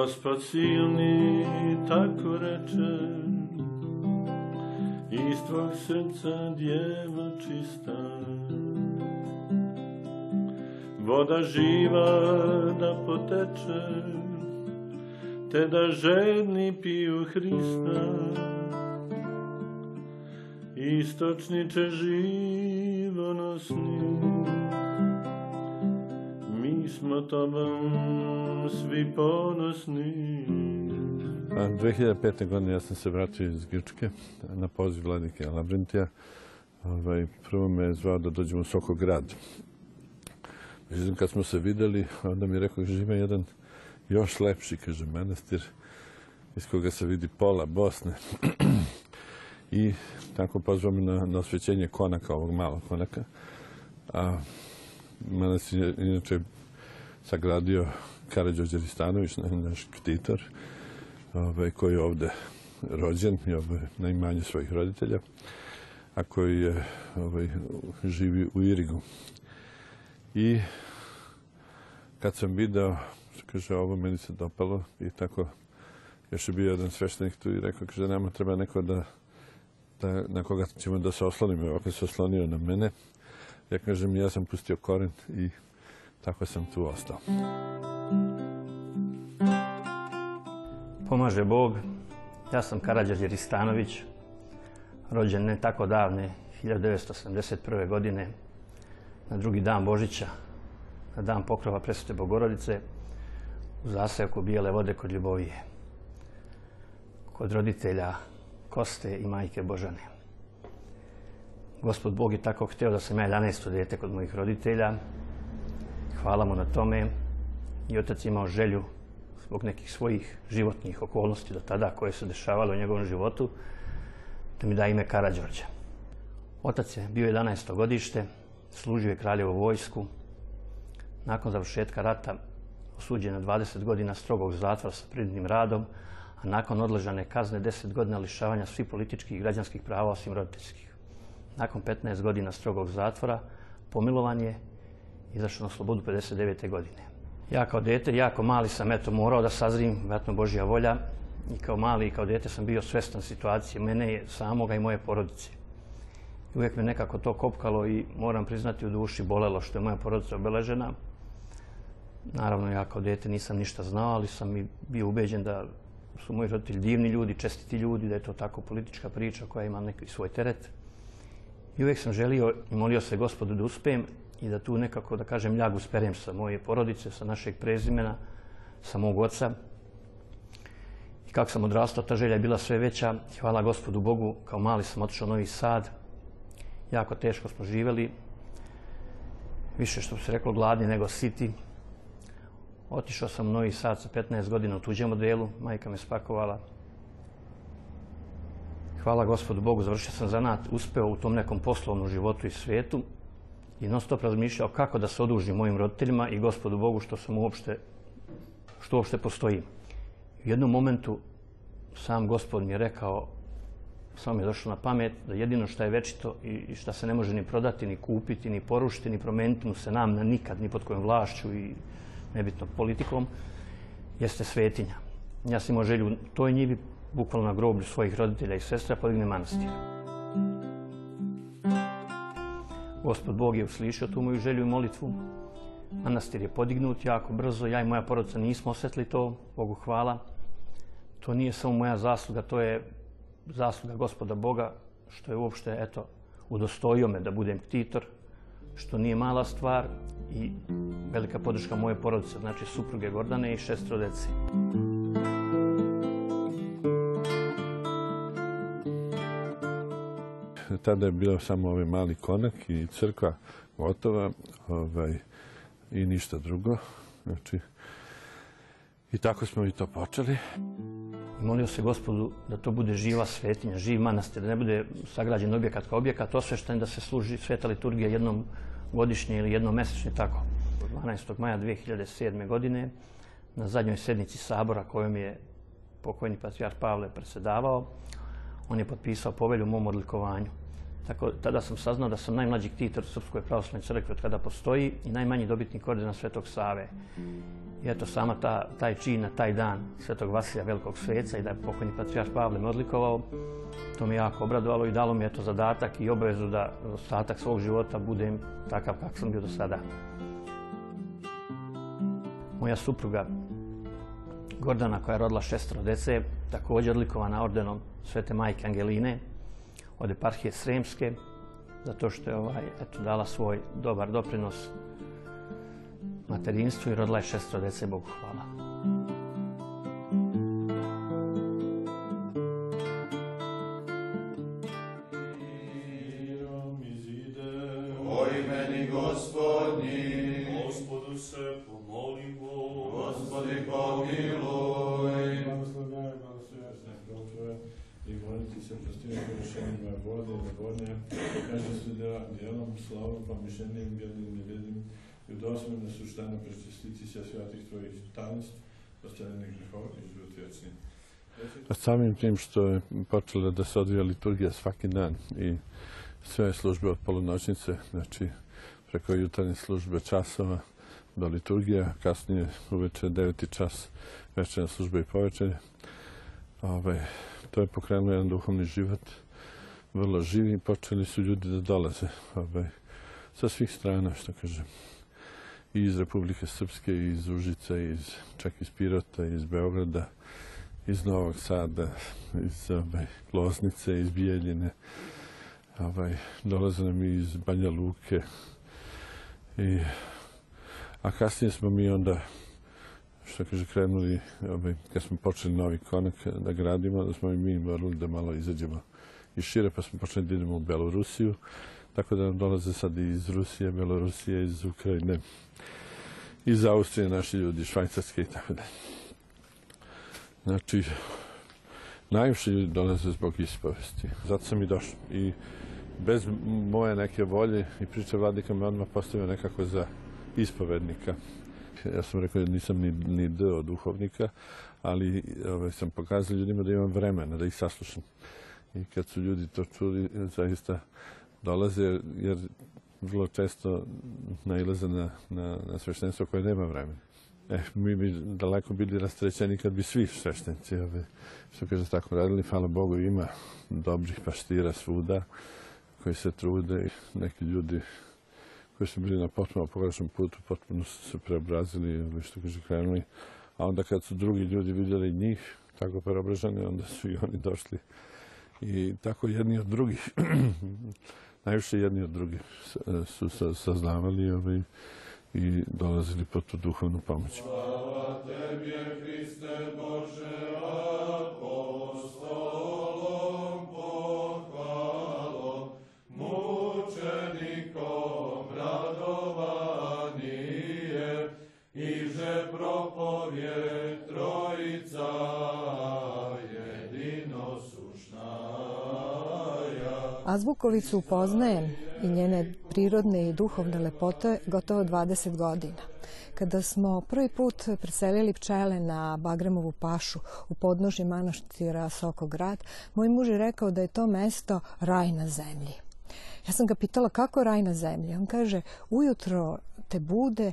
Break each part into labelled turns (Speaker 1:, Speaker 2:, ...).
Speaker 1: Gospod silni tako reče, iz tvog srca djevo čista. Voda živa da poteče, te da žedni piju Hrista. Istočniče živonosni, mi smo tobom svi ponosni.
Speaker 2: A 2005. godine ja sam se vratio iz Grčke na poziv vladike Labrentija. Ovaj, prvo me je zvao da dođem u Sokograd. Međutim, kad smo se videli, onda mi je rekao, že ima jedan još lepši, kaže, manastir iz koga se vidi pola Bosne. I tako pozvao me na, na osvećenje konaka, ovog malog konaka. A manastir je inače sagradio Karadžođe Ristanović, naš ktitor, ovaj, koji je ovde rođen i ovaj, na imanju svojih roditelja, a koji ovaj, živi u Irigu. I kad sam video, kaže, ovo meni se dopalo i tako, još je bio jedan sveštenik tu i rekao, kaže, nama treba neko da, da, na koga ćemo da se oslonimo. Ovako se oslonio na mene. Ja kažem, ja sam pustio koren i tako sam tu ostao.
Speaker 3: Pomaže Bog. Ja sam Karadžar Ristanović, rođen ne tako davne, 1971. godine, na drugi dan Božića, na dan pokrova Presvete Bogorodice, u zasevku Bijele vode kod Ljubovije, kod roditelja Koste i majke Božane. Gospod Bog je tako htio da sam ja 11. dete kod mojih roditelja. Hvala mu na tome. I otac imao želju zbog nekih svojih životnih okolnosti do tada koje su dešavale u njegovom životu, da mi da ime Karadžorđa. Otac je bio 11. godište, služio je kraljevu vojsku. Nakon završetka rata osuđen na 20 godina strogog zatvora sa pridnim radom, a nakon odležane kazne 10 godina lišavanja svih političkih i građanskih prava osim roditeljskih. Nakon 15 godina strogog zatvora, pomilovan je izašao na slobodu 59. godine. Ja kao dete, jako mali sam eto morao da sazrim, vjerojatno Božja volja. I kao mali i kao dete sam bio svestan situacije mene samoga i moje porodice. I uvijek me nekako to kopkalo i moram priznati u duši bolelo što je moja porodica obeležena. Naravno, ja kao dete nisam ništa znao, ali sam i bio ubeđen da su moji roditelji divni ljudi, čestiti ljudi, da je to tako politička priča koja ima neki svoj teret. I uvijek sam želio i molio se gospodu da uspijem i da tu nekako, da kažem, ljagu sperem sa moje porodice, sa našeg prezimena, sa mog oca. I kako sam odrastao, ta želja je bila sve veća. Hvala gospodu Bogu, kao mali sam otišao u Novi Sad. Jako teško smo živjeli. Više što bi se reklo gladni nego siti. Otišao sam u Novi Sad sa 15 godina u tuđem modelu. Majka me spakovala. Hvala gospodu Bogu, završio sam zanat, uspeo u tom nekom poslovnom životu i svijetu i non stop razmišljao kako da se odužim mojim roditeljima i gospodu Bogu što sam uopšte, što uopšte postoji. U jednom momentu sam gospod mi je rekao, samo mi je došlo na pamet, da jedino što je večito i što se ne može ni prodati, ni kupiti, ni porušiti, ni promeniti mu se nam na nikad, ni pod kojom vlašću i nebitno politikom, jeste svetinja. Ja sam imao želju u toj njivi, bukvalno na groblju svojih roditelja i sestra, podigne manastir. Gospod Bog je uslišao tu moju želju i molitvu. Manastir je podignut jako brzo. Ja i moja porodica nismo osjetili to. Bogu hvala. To nije samo moja zasluga, to je zasluga gospoda Boga što je uopšte, eto, udostojio me da budem ktitor, što nije mala stvar i velika podrška moje porodice, znači supruge Gordane i šestro deci.
Speaker 2: Tada je bio samo ovaj mali konak i crkva gotova ovaj, i ništa drugo. Znači, I tako smo i to počeli.
Speaker 3: Molio se gospodu da to bude živa svetinja, živ manastir, da ne bude sagrađen objekat kao objekat, osvešten da se služi sveta liturgija jednom godišnje ili jednom mesečno tako. 12. maja 2007. godine na zadnjoj sednici sabora kojom je pokojni patrijar Pavle presedavao, on je potpisao povelju u mom odlikovanju. Tako, tada sam saznao da sam najmlađi ktitor Srpskoj pravoslavnoj crkvi od kada postoji i najmanji dobitnik ordena Svetog Save. I eto, sama ta, taj čin na taj dan Svetog Vasilja Velikog sveca i da je pokojni patrijarh Pavle me odlikovao, to me jako obradovalo i dalo mi eto zadatak i obavezu da ostatak svog života budem takav kak sam bio do sada. Moja supruga Gordana koja je rodila šestero dece, također odlikovana ordenom Svete majke Angeline od eparhije Sremske, zato što je ovaj, eto, dala svoj dobar doprinos materinstvu i rodila je šestero dece, Bogu hvala.
Speaker 2: I nevodnje, kaže se da djelom, slavom, pomišljenjem, bjednim, nevjednim, i u dosmene suštane prečistiti se svятih tvojih tajnstv, ostavljenih grehova i život vječni. Samim tim što je počela da se odvija liturgija svaki dan i sve službe od polunoćnice, znači preko jutarnje službe časova do liturgija, kasnije uveče 9. čas večerna služba i povečer. Ovaj, to je pokrenulo jedan duhovni život, vrlo živi i počeli su ljudi da dolaze ovaj, sa svih strana, što kažem. I iz Republike Srpske, i iz Užica, iz, čak iz Pirota, iz Beograda, iz Novog Sada, iz ovaj, Loznice, iz Bijeljine. Ovaj, dolaze nam i iz Banja Luke. I, a kasnije smo mi onda što kaže, krenuli, ovaj, kad smo počeli novi konak da gradimo, da smo i mi morali da malo izađemo iz šire, pa smo počeli da idemo u Belorusiju, tako da nam dolaze sad i iz Rusije, Belorusije, iz Ukrajine, iz Austrije naši ljudi, Švajcarske i tako da. Znači, najviše ljudi dolaze zbog ispovesti. Zato sam i došao. I bez moje neke volje i priče vladika me odmah postavio nekako za ispovednika. Ja sam rekao da nisam ni, ni D od duhovnika, ali ovaj, sam pokazao ljudima da imam vremena, da ih saslušam. I kad su ljudi to čuli, zaista dolaze, jer vrlo često nailaze na, na, na sveštenstvo koje nema vremena. E, mi bi daleko bili rastrećeni kad bi svi sveštenici, ovaj, što kaže, tako radili. Hvala Bogu, ima dobrih paštira svuda koji se trude neki ljudi koji su bili na potpuno pogrešnom putu, potpuno su se preobrazili, ili što kaže, krenuli. A onda kad su drugi ljudi vidjeli njih tako preobraženi, onda su i oni došli. I tako jedni od drugih, najviše jedni od drugih su sa- saznavali ovaj, i dolazili po tu duhovnu pomoć.
Speaker 4: Hriste Bože,
Speaker 5: Azbukovicu poznajem i njene prirodne i duhovne lepote gotovo 20 godina. Kada smo prvi put preselili pčele na Bagremovu pašu u podnožje manaštira Sokograd, moj muž je rekao da je to mesto raj na zemlji. Ja sam ga pitala kako raj na zemlji. On kaže, ujutro te bude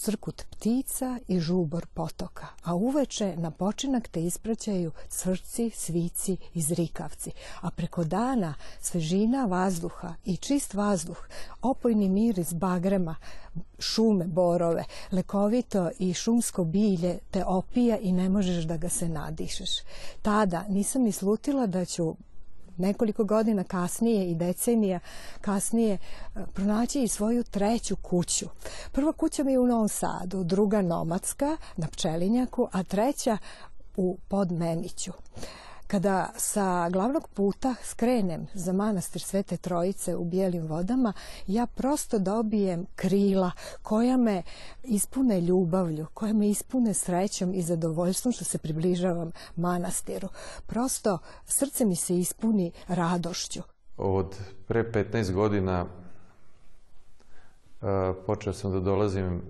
Speaker 5: crkut ptica i žubor potoka, a uveče na počinak te ispraćaju cvrci, svici i zrikavci, a preko dana svežina vazduha i čist vazduh, opojni miris bagrema, šume, borove, lekovito i šumsko bilje te opija i ne možeš da ga se nadišeš. Tada nisam ni slutila da ću nekoliko godina kasnije i decenija kasnije e, pronaći i svoju treću kuću. Prva kuća mi je u Novom Sadu, druga nomadska na Pčelinjaku, a treća u Podmeniću. Kada sa glavnog puta skrenem za manastir Svete Trojice u Bijelim vodama, ja prosto dobijem krila koja me ispune ljubavlju, koja me ispune srećom i zadovoljstvom što se približavam manastiru. Prosto srce mi se ispuni radošću.
Speaker 6: Od pre 15 godina e, počeo sam da dolazim e,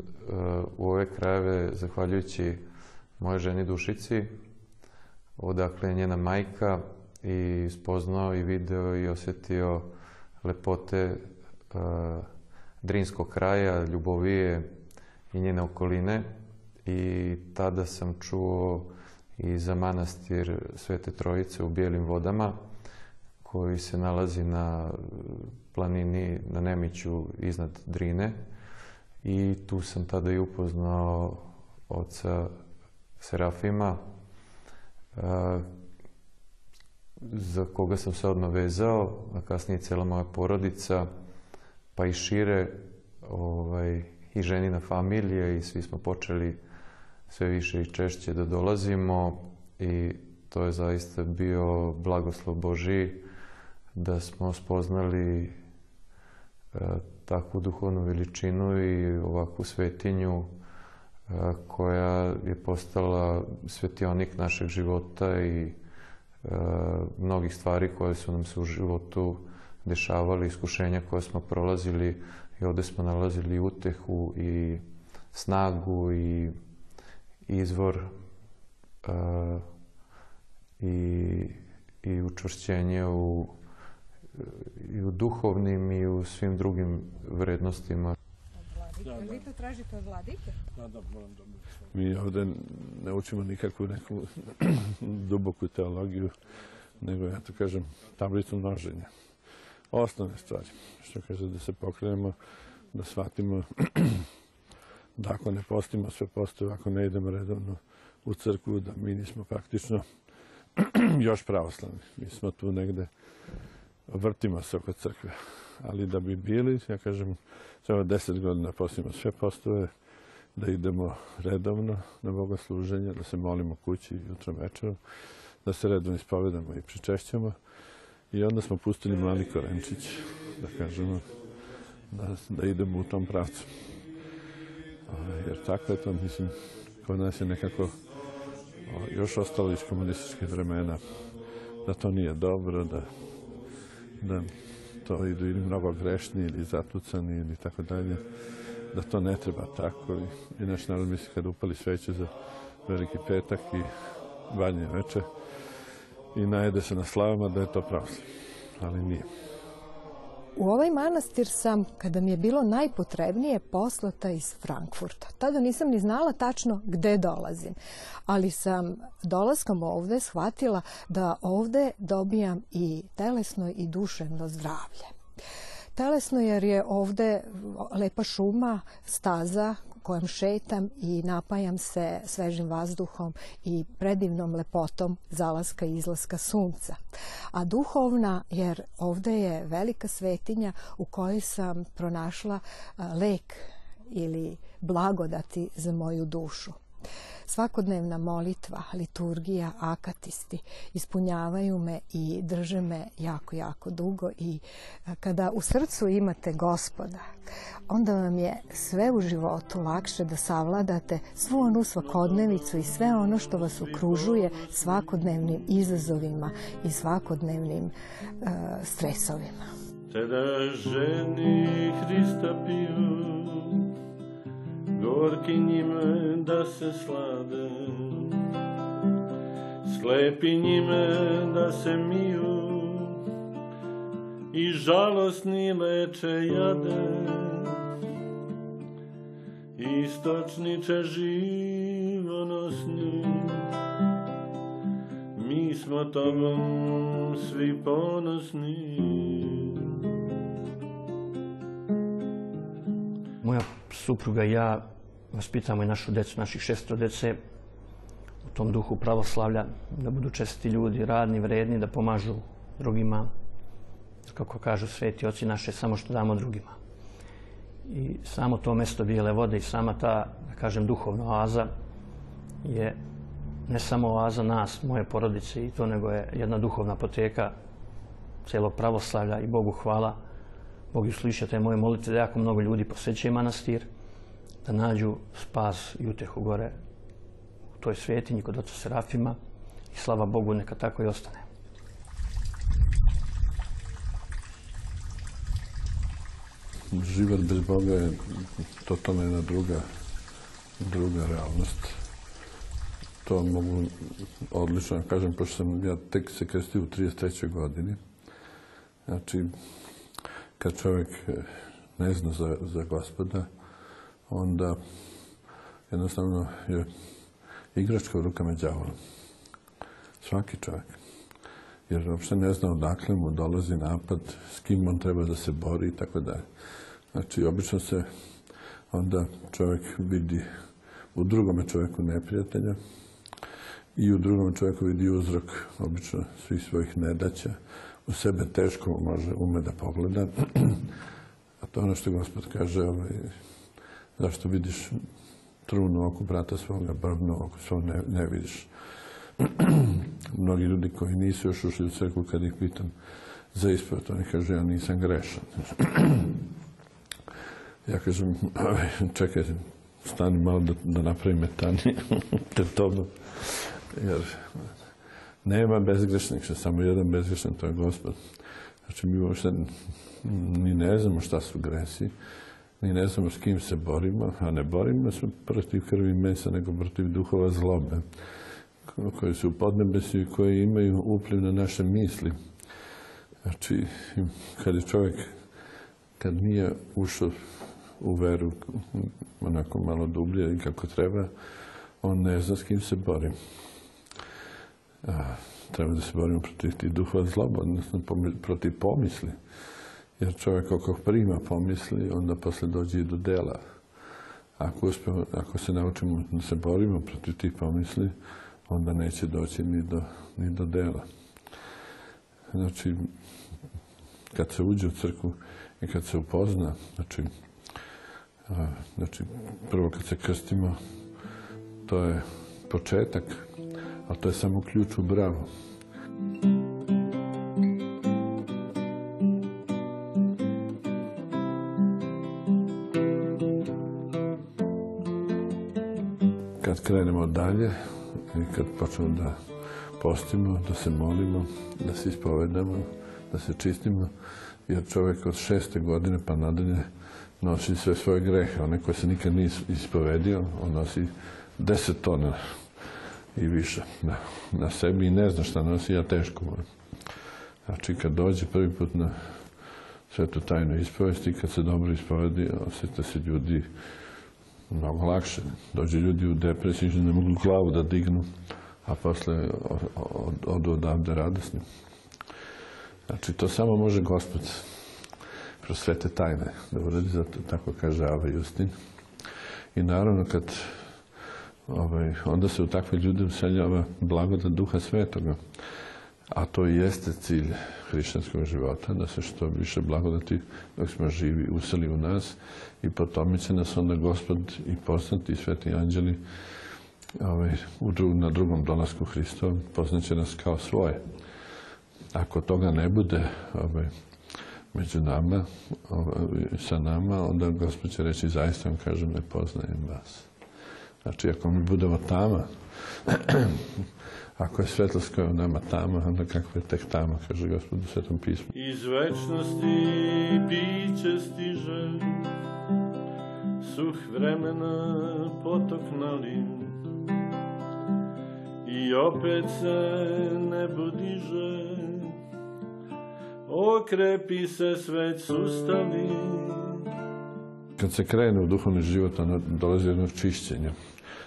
Speaker 6: u ove krajeve zahvaljujući moje ženi Dušici, odakle je njena majka i spoznao i video i osjetio lepote Drinskog kraja, Ljubovije i njene okoline. I tada sam čuo i za manastir Svete Trojice u Bijelim vodama, koji se nalazi na planini na Nemiću iznad Drine. I tu sam tada i upoznao oca Serafima, za koga sam se odmah vezao, a kasnije cijela moja porodica, pa i šire ovaj, i ženina familija i svi smo počeli sve više i češće da dolazimo i to je zaista bio blagoslov Boži da smo spoznali e, takvu duhovnu veličinu i ovakvu svetinju koja je postala svetionik našeg života i mnogih stvari koje su nam se u životu dešavali, iskušenja koje smo prolazili i ovdje smo nalazili utehu i snagu i izvor i, i učvršćenje u, i u duhovnim i u svim drugim vrednostima.
Speaker 5: Vi to tražite od vladike?
Speaker 2: Da, da, moram Mi ovdje ne učimo nikakvu neku duboku teologiju, nego ja to kažem tablicu množenja. Osnovne stvari, što kaže da se pokrenemo, da shvatimo da ako ne postimo sve postoje, ako ne idemo redovno u crkvu, da mi nismo praktično još pravoslavni. Mi smo tu negde, vrtimo se oko crkve. Ali da bi bili, ja kažem, samo deset godina postimo sve postoje, da idemo redovno na bogosluženje, da se molimo kući jutro večerom, da se redovno ispovedamo i pričešćamo. I onda smo pustili mladi Korenčić, da kažemo, da, da idemo u tom pravcu. Jer tako je to, mislim, kod nas je nekako još ostalo iz komunističkih vremena, da to nije dobro, da, da to idu ili mnogo grešni ili zatucani ili tako dalje, da to ne treba tako. I, i naš narod misli kada upali sveće za veliki petak i banje veče i najede se na slavama da je to pravoslavno, ali nije.
Speaker 5: U ovaj manastir sam, kada mi je bilo najpotrebnije, poslata iz Frankfurta. Tada nisam ni znala tačno gde dolazim, ali sam dolaskom ovde shvatila da ovde dobijam i telesno i duševno zdravlje. Telesno jer je ovde lepa šuma, staza kojem šetam i napajam se svežim vazduhom i predivnom lepotom zalaska i izlaska sunca. A duhovna, jer ovde je velika svetinja u kojoj sam pronašla lek ili blagodati za moju dušu. Svakodnevna molitva, liturgija, akatisti ispunjavaju me i drže me jako, jako dugo i kada u srcu imate gospoda, onda vam je sve u životu lakše da savladate svu onu svakodnevicu i sve ono što vas okružuje svakodnevnim izazovima i svakodnevnim uh, stresovima.
Speaker 1: Tada ženi Hrista piju gorki njime da se slade, slepi njime da se miju i žalosni leče jade, istočniče živonosni, mi smo tobom svi ponosni.
Speaker 3: Moja supruga i ja vaspitamo i našu decu, naših šestro dece u tom duhu pravoslavlja, da budu česti ljudi, radni, vredni, da pomažu drugima, kako kažu sveti oci naše, samo što damo drugima. I samo to mesto bijele vode i sama ta, da kažem, duhovna oaza je ne samo oaza nas, moje porodice i to, nego je jedna duhovna poteka celog pravoslavlja i Bogu hvala. Bog ju sliša te moje molite da jako mnogo ljudi posećaju manastir, da nađu spas i utehu gore u toj svetinji kod oca Serafima i slava Bogu neka tako i ostane.
Speaker 2: Život bez Boga je totalno jedna druga, druga realnost. To mogu odlično kažem, pošto sam ja tek se krestio u 33. godini. Znači, kad čovjek e, ne zna za, za gospoda, onda jednostavno je igračka u rukama đavola. Svaki čovjek. Jer uopšte ne zna odakle mu dolazi napad, s kim on treba da se bori i tako dalje. Znači, obično se onda čovjek vidi u drugome čovjeku neprijatelja i u drugom čovjeku vidi uzrok obično svih svojih nedaća. U sebe teško može ume da pogleda. A to ono što gospod kaže, ovaj, zašto vidiš trunu oko brata svoga, brvno oko svog ne, ne vidiš. Mnogi ljudi koji nisu još ušli u crkvu, kad ih pitam za ispovjet, oni kažu, ja nisam grešan. ja kažem, čekaj, stani malo da, da napravim metanije te tobom. Jer nema bezgrešnih, što samo jedan bezgrešan, to je gospod. Znači, mi uopšte ni ne znamo šta su gresi, ni ne znamo s kim se borimo, a ne borimo se protiv krvi mesa, nego protiv duhova zlobe, koji su u podnebesi i koji imaju upliv na naše misli. Znači, kad je čovjek, kad nije ušao u veru onako malo dublje i kako treba, on ne zna s kim se bori. Treba da se borimo protiv tih duhova zloba, odnosno protiv pomisli. Jer čovjek ako prima pomisli, onda posle dođe i do dela. Ako, uspemo, ako se naučimo da se borimo protiv tih pomisli, onda neće doći ni do, ni do dela. Znači, kad se uđe u crkvu i kad se upozna, znači, a, znači prvo kad se krstimo, to je početak, ali to je samo ključ u bravu. Krenemo dalje i kad počnemo da postimo, da se molimo, da se ispovedamo, da se čistimo, jer čovjek od šeste godine pa nadalje nosi sve svoje grehe. One koje se nikad nije ispovedio, on nosi deset tona i više na, na sebi i ne zna šta nosi, ja teško moram. Znači, kad dođe prvi put na svetu tajnu ispovesti, kad se dobro ispovedi, osjeta se ljudi mnogo lakše. Dođe ljudi u depresiju, ne mogu glavu da dignu, a posle odu odavde radosni. Znači, to samo može gospod kroz svete tajne da uradi, zato tako kaže Ava Justin. I naravno, kad ovaj, onda se u takve ljude useljava blagodat duha svetoga. A to jeste cilj hrišćanskog života, da se što više blagodati dok smo živi useli u nas i po tome će nas onda gospod i poznati sveti anđeli ovaj, u na drugom dolasku Hristovom poznaće nas kao svoje. Ako toga ne bude ovaj, među nama, ovaj, sa nama, onda gospod će reći zaista vam kažem ne poznajem vas. Znači, ako mi budemo tama, ako je svetlost koja nama tama, onda kakva je tek tama, kaže gospod u Svetom pismu.
Speaker 1: Iz večnosti biće stiže, suh vremena potoknali, i opet se ne budiže, okrepi se sveć sustavi,
Speaker 2: kad se krene u duhovni život, onda dolazi jedno čišćenje.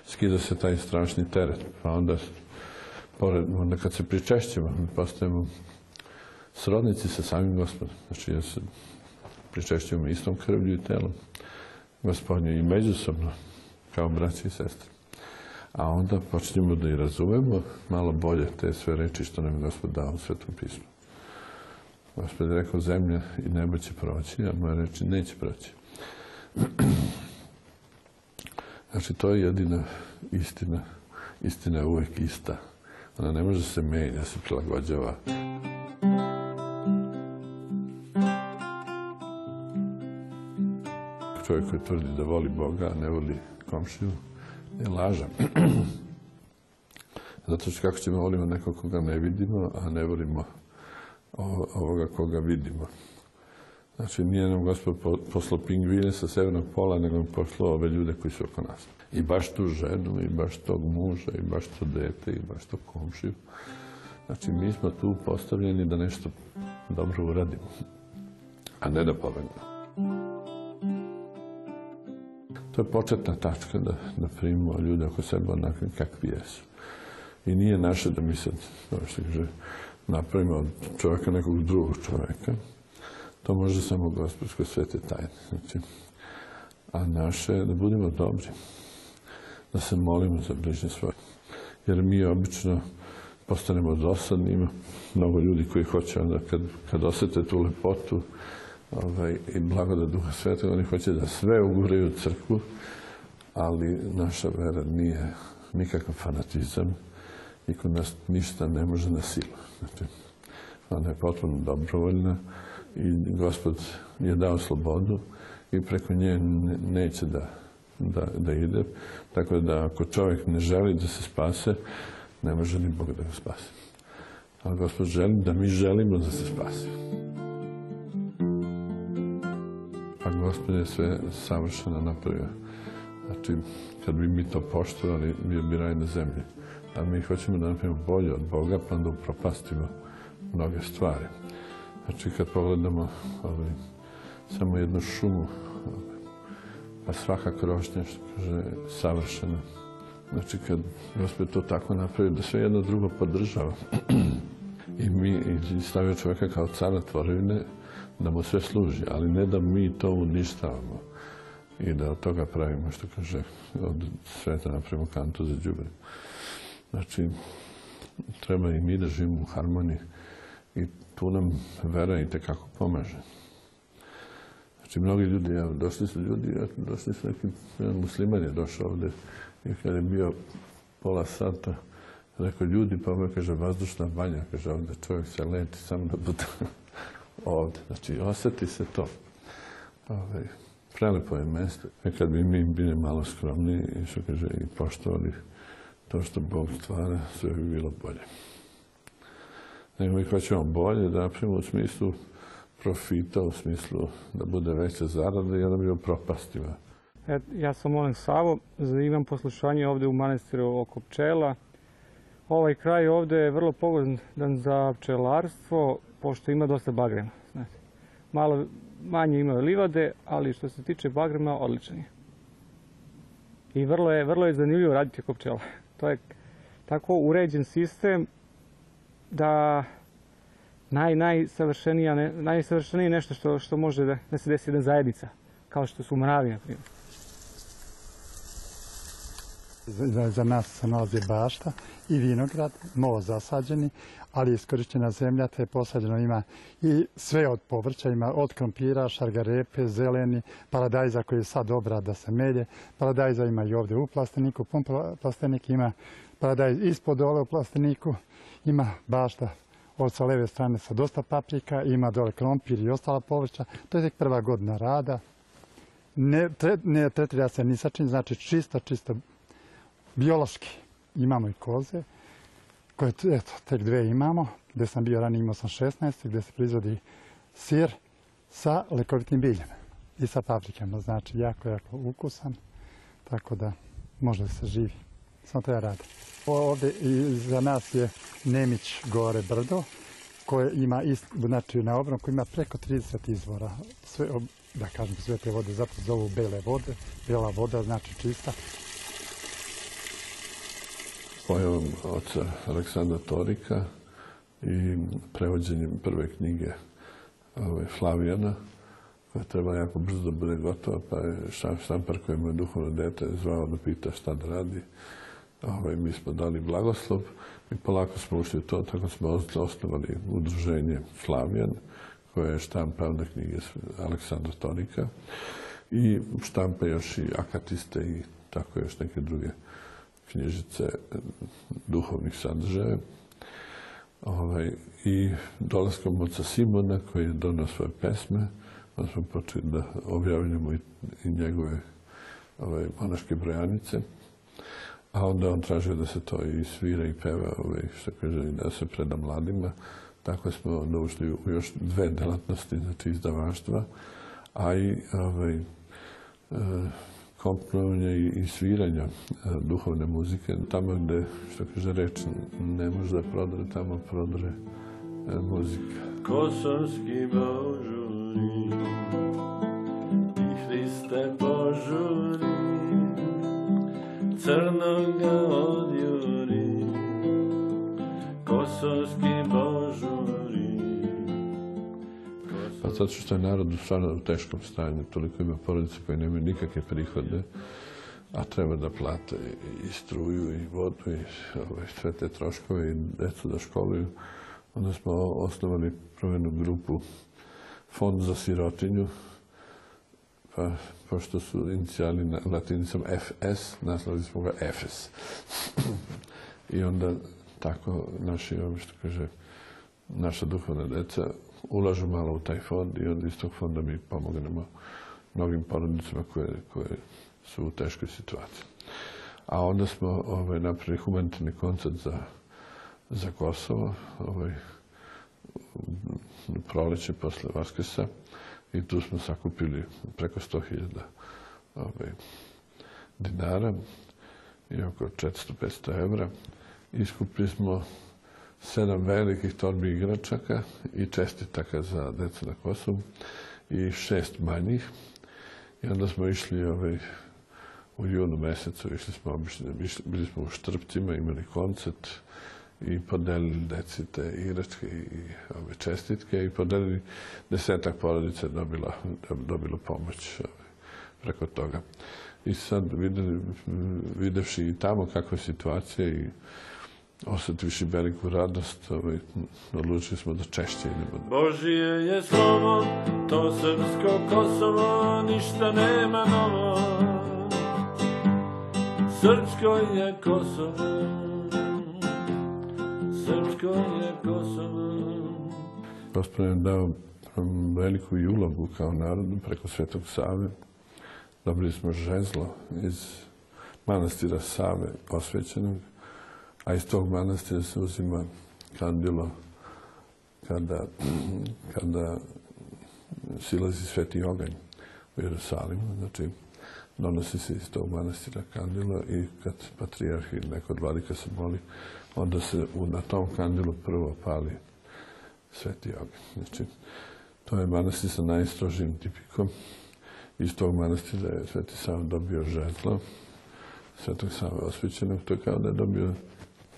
Speaker 2: Skida se taj strašni teret. Pa onda, onda kad se pričešćemo, mi postajemo srodnici sa samim gospodom. Znači, ja se pričešćujemo istom krvlju i telom gospodnje i međusobno, kao braći i sestre. A onda počnemo da i razumemo malo bolje te sve reči što nam je gospod dao u Svetom pismu. Gospod je rekao, zemlja i nebo će proći, a moje reči neće proći. Znači, to je jedina istina. Istina je uvek ista. Ona ne može se menja, se prilagođava. Čovjek koji tvrdi da voli Boga, a ne voli komšiju, je lažan. Zato što kako ćemo volimo nekog koga ne vidimo, a ne volimo ovoga koga vidimo. Znači, nije nam gospod poslao pingvine sa severnog pola, nego nam poslao ove ljude koji su oko nas. I baš tu ženu, i baš tog muža, i baš to dete, i baš to komšiju. Znači, mi smo tu postavljeni da nešto dobro uradimo. a ne da pobegne. To je početna tačka da, da primimo ljude oko sebe onakvi kakvi jesu. I nije naše da mi sad, što kaže, napravimo od čovjeka nekog drugog čovjeka. To može samo gospodsko svete tajne. Znači, a naše je da budemo dobri. Da se molimo za bližnje svoje. Jer mi obično postanemo dosadni. Ima mnogo ljudi koji hoće onda kad, kad osjete tu lepotu ovaj, i blagodat Duha Svetog, oni hoće da sve uguraju u crkvu, ali naša vera nije nikakav fanatizam i kod nas ništa ne može na silu. Znači, ona je potpuno dobrovoljna i Gospod je dao slobodu i preko nje neće da, da, da ide. Tako da ako čovjek ne želi da se spase, ne može ni Bog da ga spase. Ali Gospod želi da mi želimo da se spase. Pa Gospod je sve savršeno napravio. Znači, kad bi mi to poštovali, bio na zemlji. A mi hoćemo da napravimo bolje od Boga, pa onda upropastimo mnoge stvari. Znači, kad pogledamo ovaj, samo jednu šumu, pa svaka krošnja, što kaže, savršena. Znači, kad Gospod to tako napravi, da sve jedno drugo podržava. I mi i stavio čovjeka kao cara tvorevine, da mu sve služi, ali ne da mi to uništavamo i da od toga pravimo, što kaže, od sveta napravimo kantu za džubre. Znači, treba i mi da živimo u harmoniji i tu nam vera i tekako pomaže. Znači, mnogi ljudi, došli su ljudi, došli su neki, jedan musliman je došao ovdje i kad je bio pola sata, rekao, ljudi, pa ovo kaže, vazdušna banja, kaže, ovdje čovjek se leti samo da bude ovdje. Znači, osjeti se to. Ove, prelepo je mjesto. E kad bi mi bili malo skromni i što kaže, i poštovali to što Bog stvara, sve bi bilo bolje. Nego mi hoćemo bolje napravimo u smislu profita, u smislu da bude veća zarada i onda bi propastiva.
Speaker 7: E, ja sam molim Savo, imam poslušanje ovdje u manastiru oko pčela. Ovaj kraj ovdje je vrlo pogodan za pčelarstvo, pošto ima dosta bagrema. Malo manje imaju livade, ali što se tiče bagrema, odličan je. I vrlo je, vrlo je zanimljivo raditi oko pčela. To je tako uređen sistem da naj, najsavršenije nešto što, što može da, da se desi jedna zajednica, kao što su mravi, na primjer.
Speaker 8: Za, za nas se nalazi bašta i vinograd, novo zasađeni, ali iskorištena zemlja, te posađeno ima i sve od povrća, ima od krompira, šargarepe, zeleni, paradajza koji je sad dobra da se melje, paradajza ima i ovdje u plasteniku, pun plastenik ima paradajz ispod dole u plasteniku, ima bašta od sa leve strane sa dosta paprika, ima dole krompir i ostala povrća. To je tek prva godina rada. Ne, ne tretira se ni sa čim, znači čisto, čisto biološki. Imamo i koze, koje eto, tek dve imamo. Gdje sam bio ranije imao sam 16, gdje se proizvodi sir sa lekovitim biljem i sa paprikama. Znači jako, jako ukusan, tako da može da se živi. Samo to ja radim. Ovdje za nas je Nemić gore brdo koje ima znači na obronku ima preko 30 izvora. Sve, da kažem, sve te vode zato zovu bele vode. Bela voda znači čista.
Speaker 2: Pojavom oca Aleksandra Torika i prevođenjem prve knjige ove, Flavijana, koja treba jako brzo da bude gotova, pa je štampar koji je duhovno dete zvao da pita šta da radi. Ovaj, mi smo dali blagoslov i polako smo ušli u to, tako smo osnovali udruženje Flavijan, koje je štampavne knjige Aleksandra Tonika i štampa još i akatiste i tako još neke druge knjižice duhovnih sadržaja. Ovaj, I dolaskom oca Simona koji je donao svoje pesme, onda smo počeli da objavljamo i, njegove ovaj, monaške brojanice. A onda on tražio da se to i svira i peva, ovaj, što kaže, da se preda mladima. Tako smo onda u još dve delatnosti, znači izdavaštva, a i ovaj, komponovanje i sviranja duhovne muzike. Tamo gdje, što kaže reč, ne može da prodre, tamo prodre muzika.
Speaker 1: Kosovski Božu i Hriste požuri, crnoga odjuri, kosovski požuri.
Speaker 2: Pa zato što je narod u stvarno u teškom stanju, toliko ima porodice koje nemaju nikakve prihode, a treba da plate i struju i vodu i sve te troškove i decu da školuju. Onda smo osnovali prvenu grupu Fond za sirotinju, pa pošto su inicijali na latinicom FS, naslovili smo ga FS. I onda tako naši, što kaže, naša duhovna deca ulažu malo u taj fond i onda iz tog fonda mi pomognemo mnogim porodnicama koje, koje su u teškoj situaciji. A onda smo ovaj, napravili humanitarni koncert za, za Kosovo, ovaj, proleće posle Vaskrsa i tu smo sakupili preko 100.000 ovaj, dinara i oko 400-500 evra. Iskupili smo sedam velikih torbi igračaka i čestitaka za decu na Kosovu i šest manjih. I onda smo išli ovaj, u junu mesecu, išli smo obično, bili smo u Štrpcima, imali koncert i podelili deci te igračke i ove čestitke i podelili desetak porodica dobila, dobilo pomoć ovaj, preko toga. I sad videvši i tamo kakva je situacija i osjetivši veliku radost, ovaj, odlučili smo da češće idemo.
Speaker 1: Božije je slovo, to srpsko Kosovo, ništa nema novo. Srpsko je Kosovo, srpsko je Kosovo.
Speaker 2: Gospodin je dao veliku i kao narodu preko Svetog Save. Dobili smo žezlo iz manastira Save osvećenog, a iz tog manastira se uzima kandilo kada, kada silazi sveti oganj u Jerusalimu. Znači, donosi se iz tog manastira kandilo i kad patrijarh ili neko od vladika se moli, onda se u, na tom kandilu prvo pali sveti oganj. Znači, to je manastir sa najstrožim tipikom. Iz tog manastira je Sveti Sava dobio žezlo, Svetog Sava osvećenog, to je kao da je dobio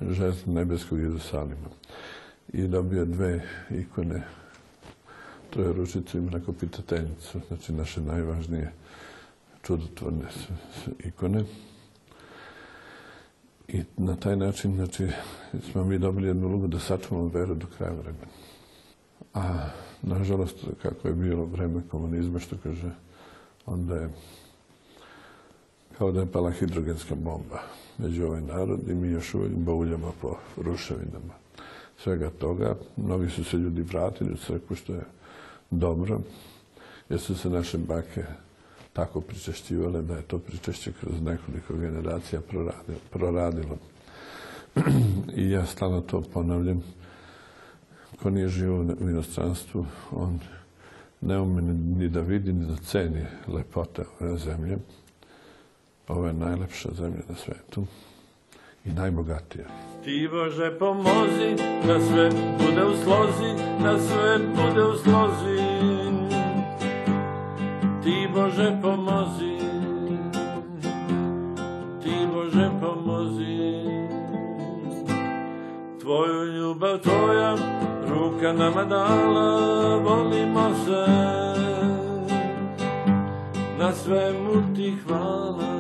Speaker 2: žezlo nebeskog Jerusalima. I dobio dve ikone, trojeručicu i mrakopitateljicu, znači naše najvažnije čudotvorne ikone. I na taj način znači, smo mi dobili jednu ulogu da sačuvamo veru do kraja vremena. A, nažalost, kako je bilo vreme komunizma, što kaže, onda je kao da je pala hidrogenska bomba među ovaj narod i mi još uvijek bauljamo po ruševinama svega toga. Mnogi su se ljudi vratili u crkvu, što je dobro, jer su se naše bake tako pričešćivale da je to pričešće kroz nekoliko generacija proradilo. I ja stalno to ponavljam. Ko nije živo u inostranstvu, on ne ume ni da vidi, ni da ceni lepote ove zemlje. Ovo je najlepša zemlja na svetu i najbogatija.
Speaker 1: Ti Bože pomozi, da sve bude u slozi, da sve bude u slozi. Ti Bože pomozi, ti Bože pomozi. Tvoju ljubav tvoja, ruka nama dala, volimo se. Na svemu ti hvala.